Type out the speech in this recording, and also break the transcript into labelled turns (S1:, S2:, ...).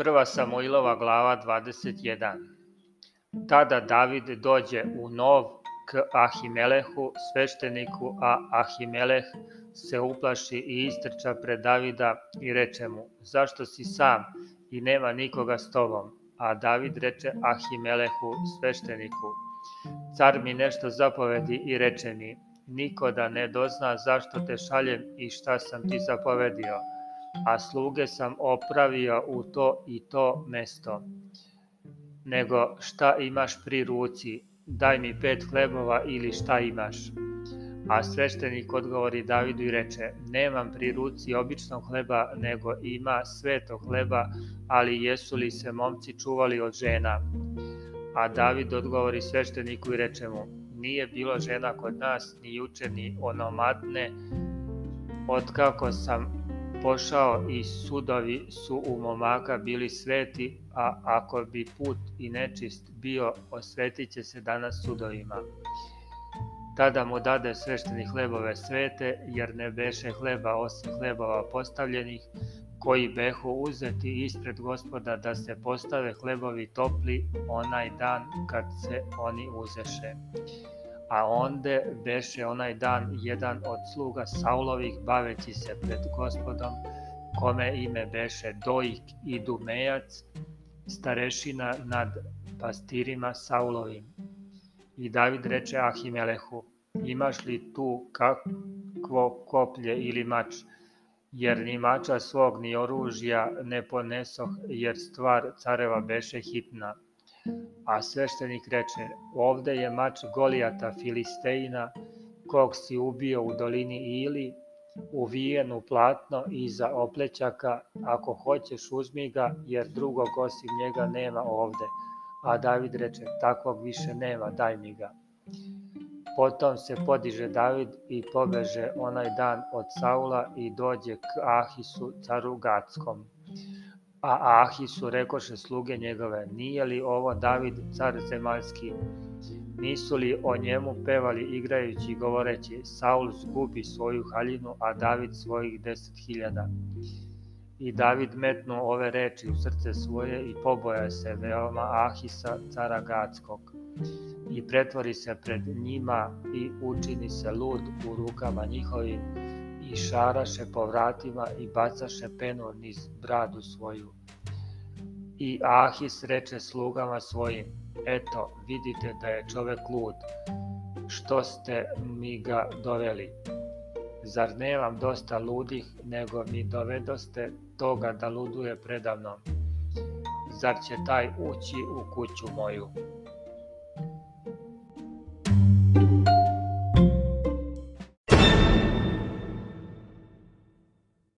S1: Prva Samuilova glava 21 Tada David dođe u Nov k Ahimelehu, svešteniku, a Ahimeleh se uplaši i istrča pred Davida i reče mu, zašto si sam i nema nikoga s tobom? A David reče Ahimelehu, svešteniku, car mi nešto zapovedi i reče mi, niko da ne dozna zašto te šaljem i šta sam ti zapovedio a sluge sam opravio u to i to mesto. Nego šta imaš pri ruci, daj mi pet hlebova ili šta imaš. A sveštenik odgovori Davidu i reče, nemam pri ruci običnog hleba, nego ima sveto hleba, ali jesu li se momci čuvali od žena? A David odgovori svešteniku i reče mu, nije bilo žena kod nas, ni juče, ni onomatne, otkako sam pošao i sudovi su u momaka bili sveti, a ako bi put i nečist bio, osvetit će se danas sudovima. Tada mu dade svešteni hlebove svete, jer ne beše hleba osim hlebova postavljenih, koji behu uzeti ispred gospoda da se postave hlebovi topli onaj dan kad se oni uzeše a onde beše onaj dan jedan od sluga Saulovih baveći se pred gospodom, kome ime beše Dojik i Dumejac, starešina nad pastirima Saulovim. I David reče Ahimelehu, imaš li tu kakvo koplje ili mač, jer ni mača svog ni oružja ne ponesoh, jer stvar careva beše hitna. A sveštenik reče, ovde je mač Golijata Filisteina, kog si ubio u dolini Ili, uvijen u platno iza oplećaka, ako hoćeš uzmi ga, jer drugog osim njega nema ovde. A David reče, takvog više nema, daj mi ga. Potom se podiže David i pobeže onaj dan od Saula i dođe k Ahisu caru Gatskom. A Ahisu rekoše sluge njegove, nije li ovo David car zemaljski? Nisu li o njemu pevali igrajući govoreći, Saul zgubi svoju haljinu, a David svojih deset hiljada? I David metnu ove reči u srce svoje i poboja se veoma Ahisa cara Gatskog. I pretvori se pred njima i učini se lud u rukama njihovim i šaraše po vratima i bacaše penu niz bradu svoju. I Ahis reče slugama svojim, eto, vidite da je čovek lud, što ste mi ga doveli? Zar nemam dosta ludih, nego mi dovedoste toga da luduje predavnom? Zar će taj ući u kuću moju?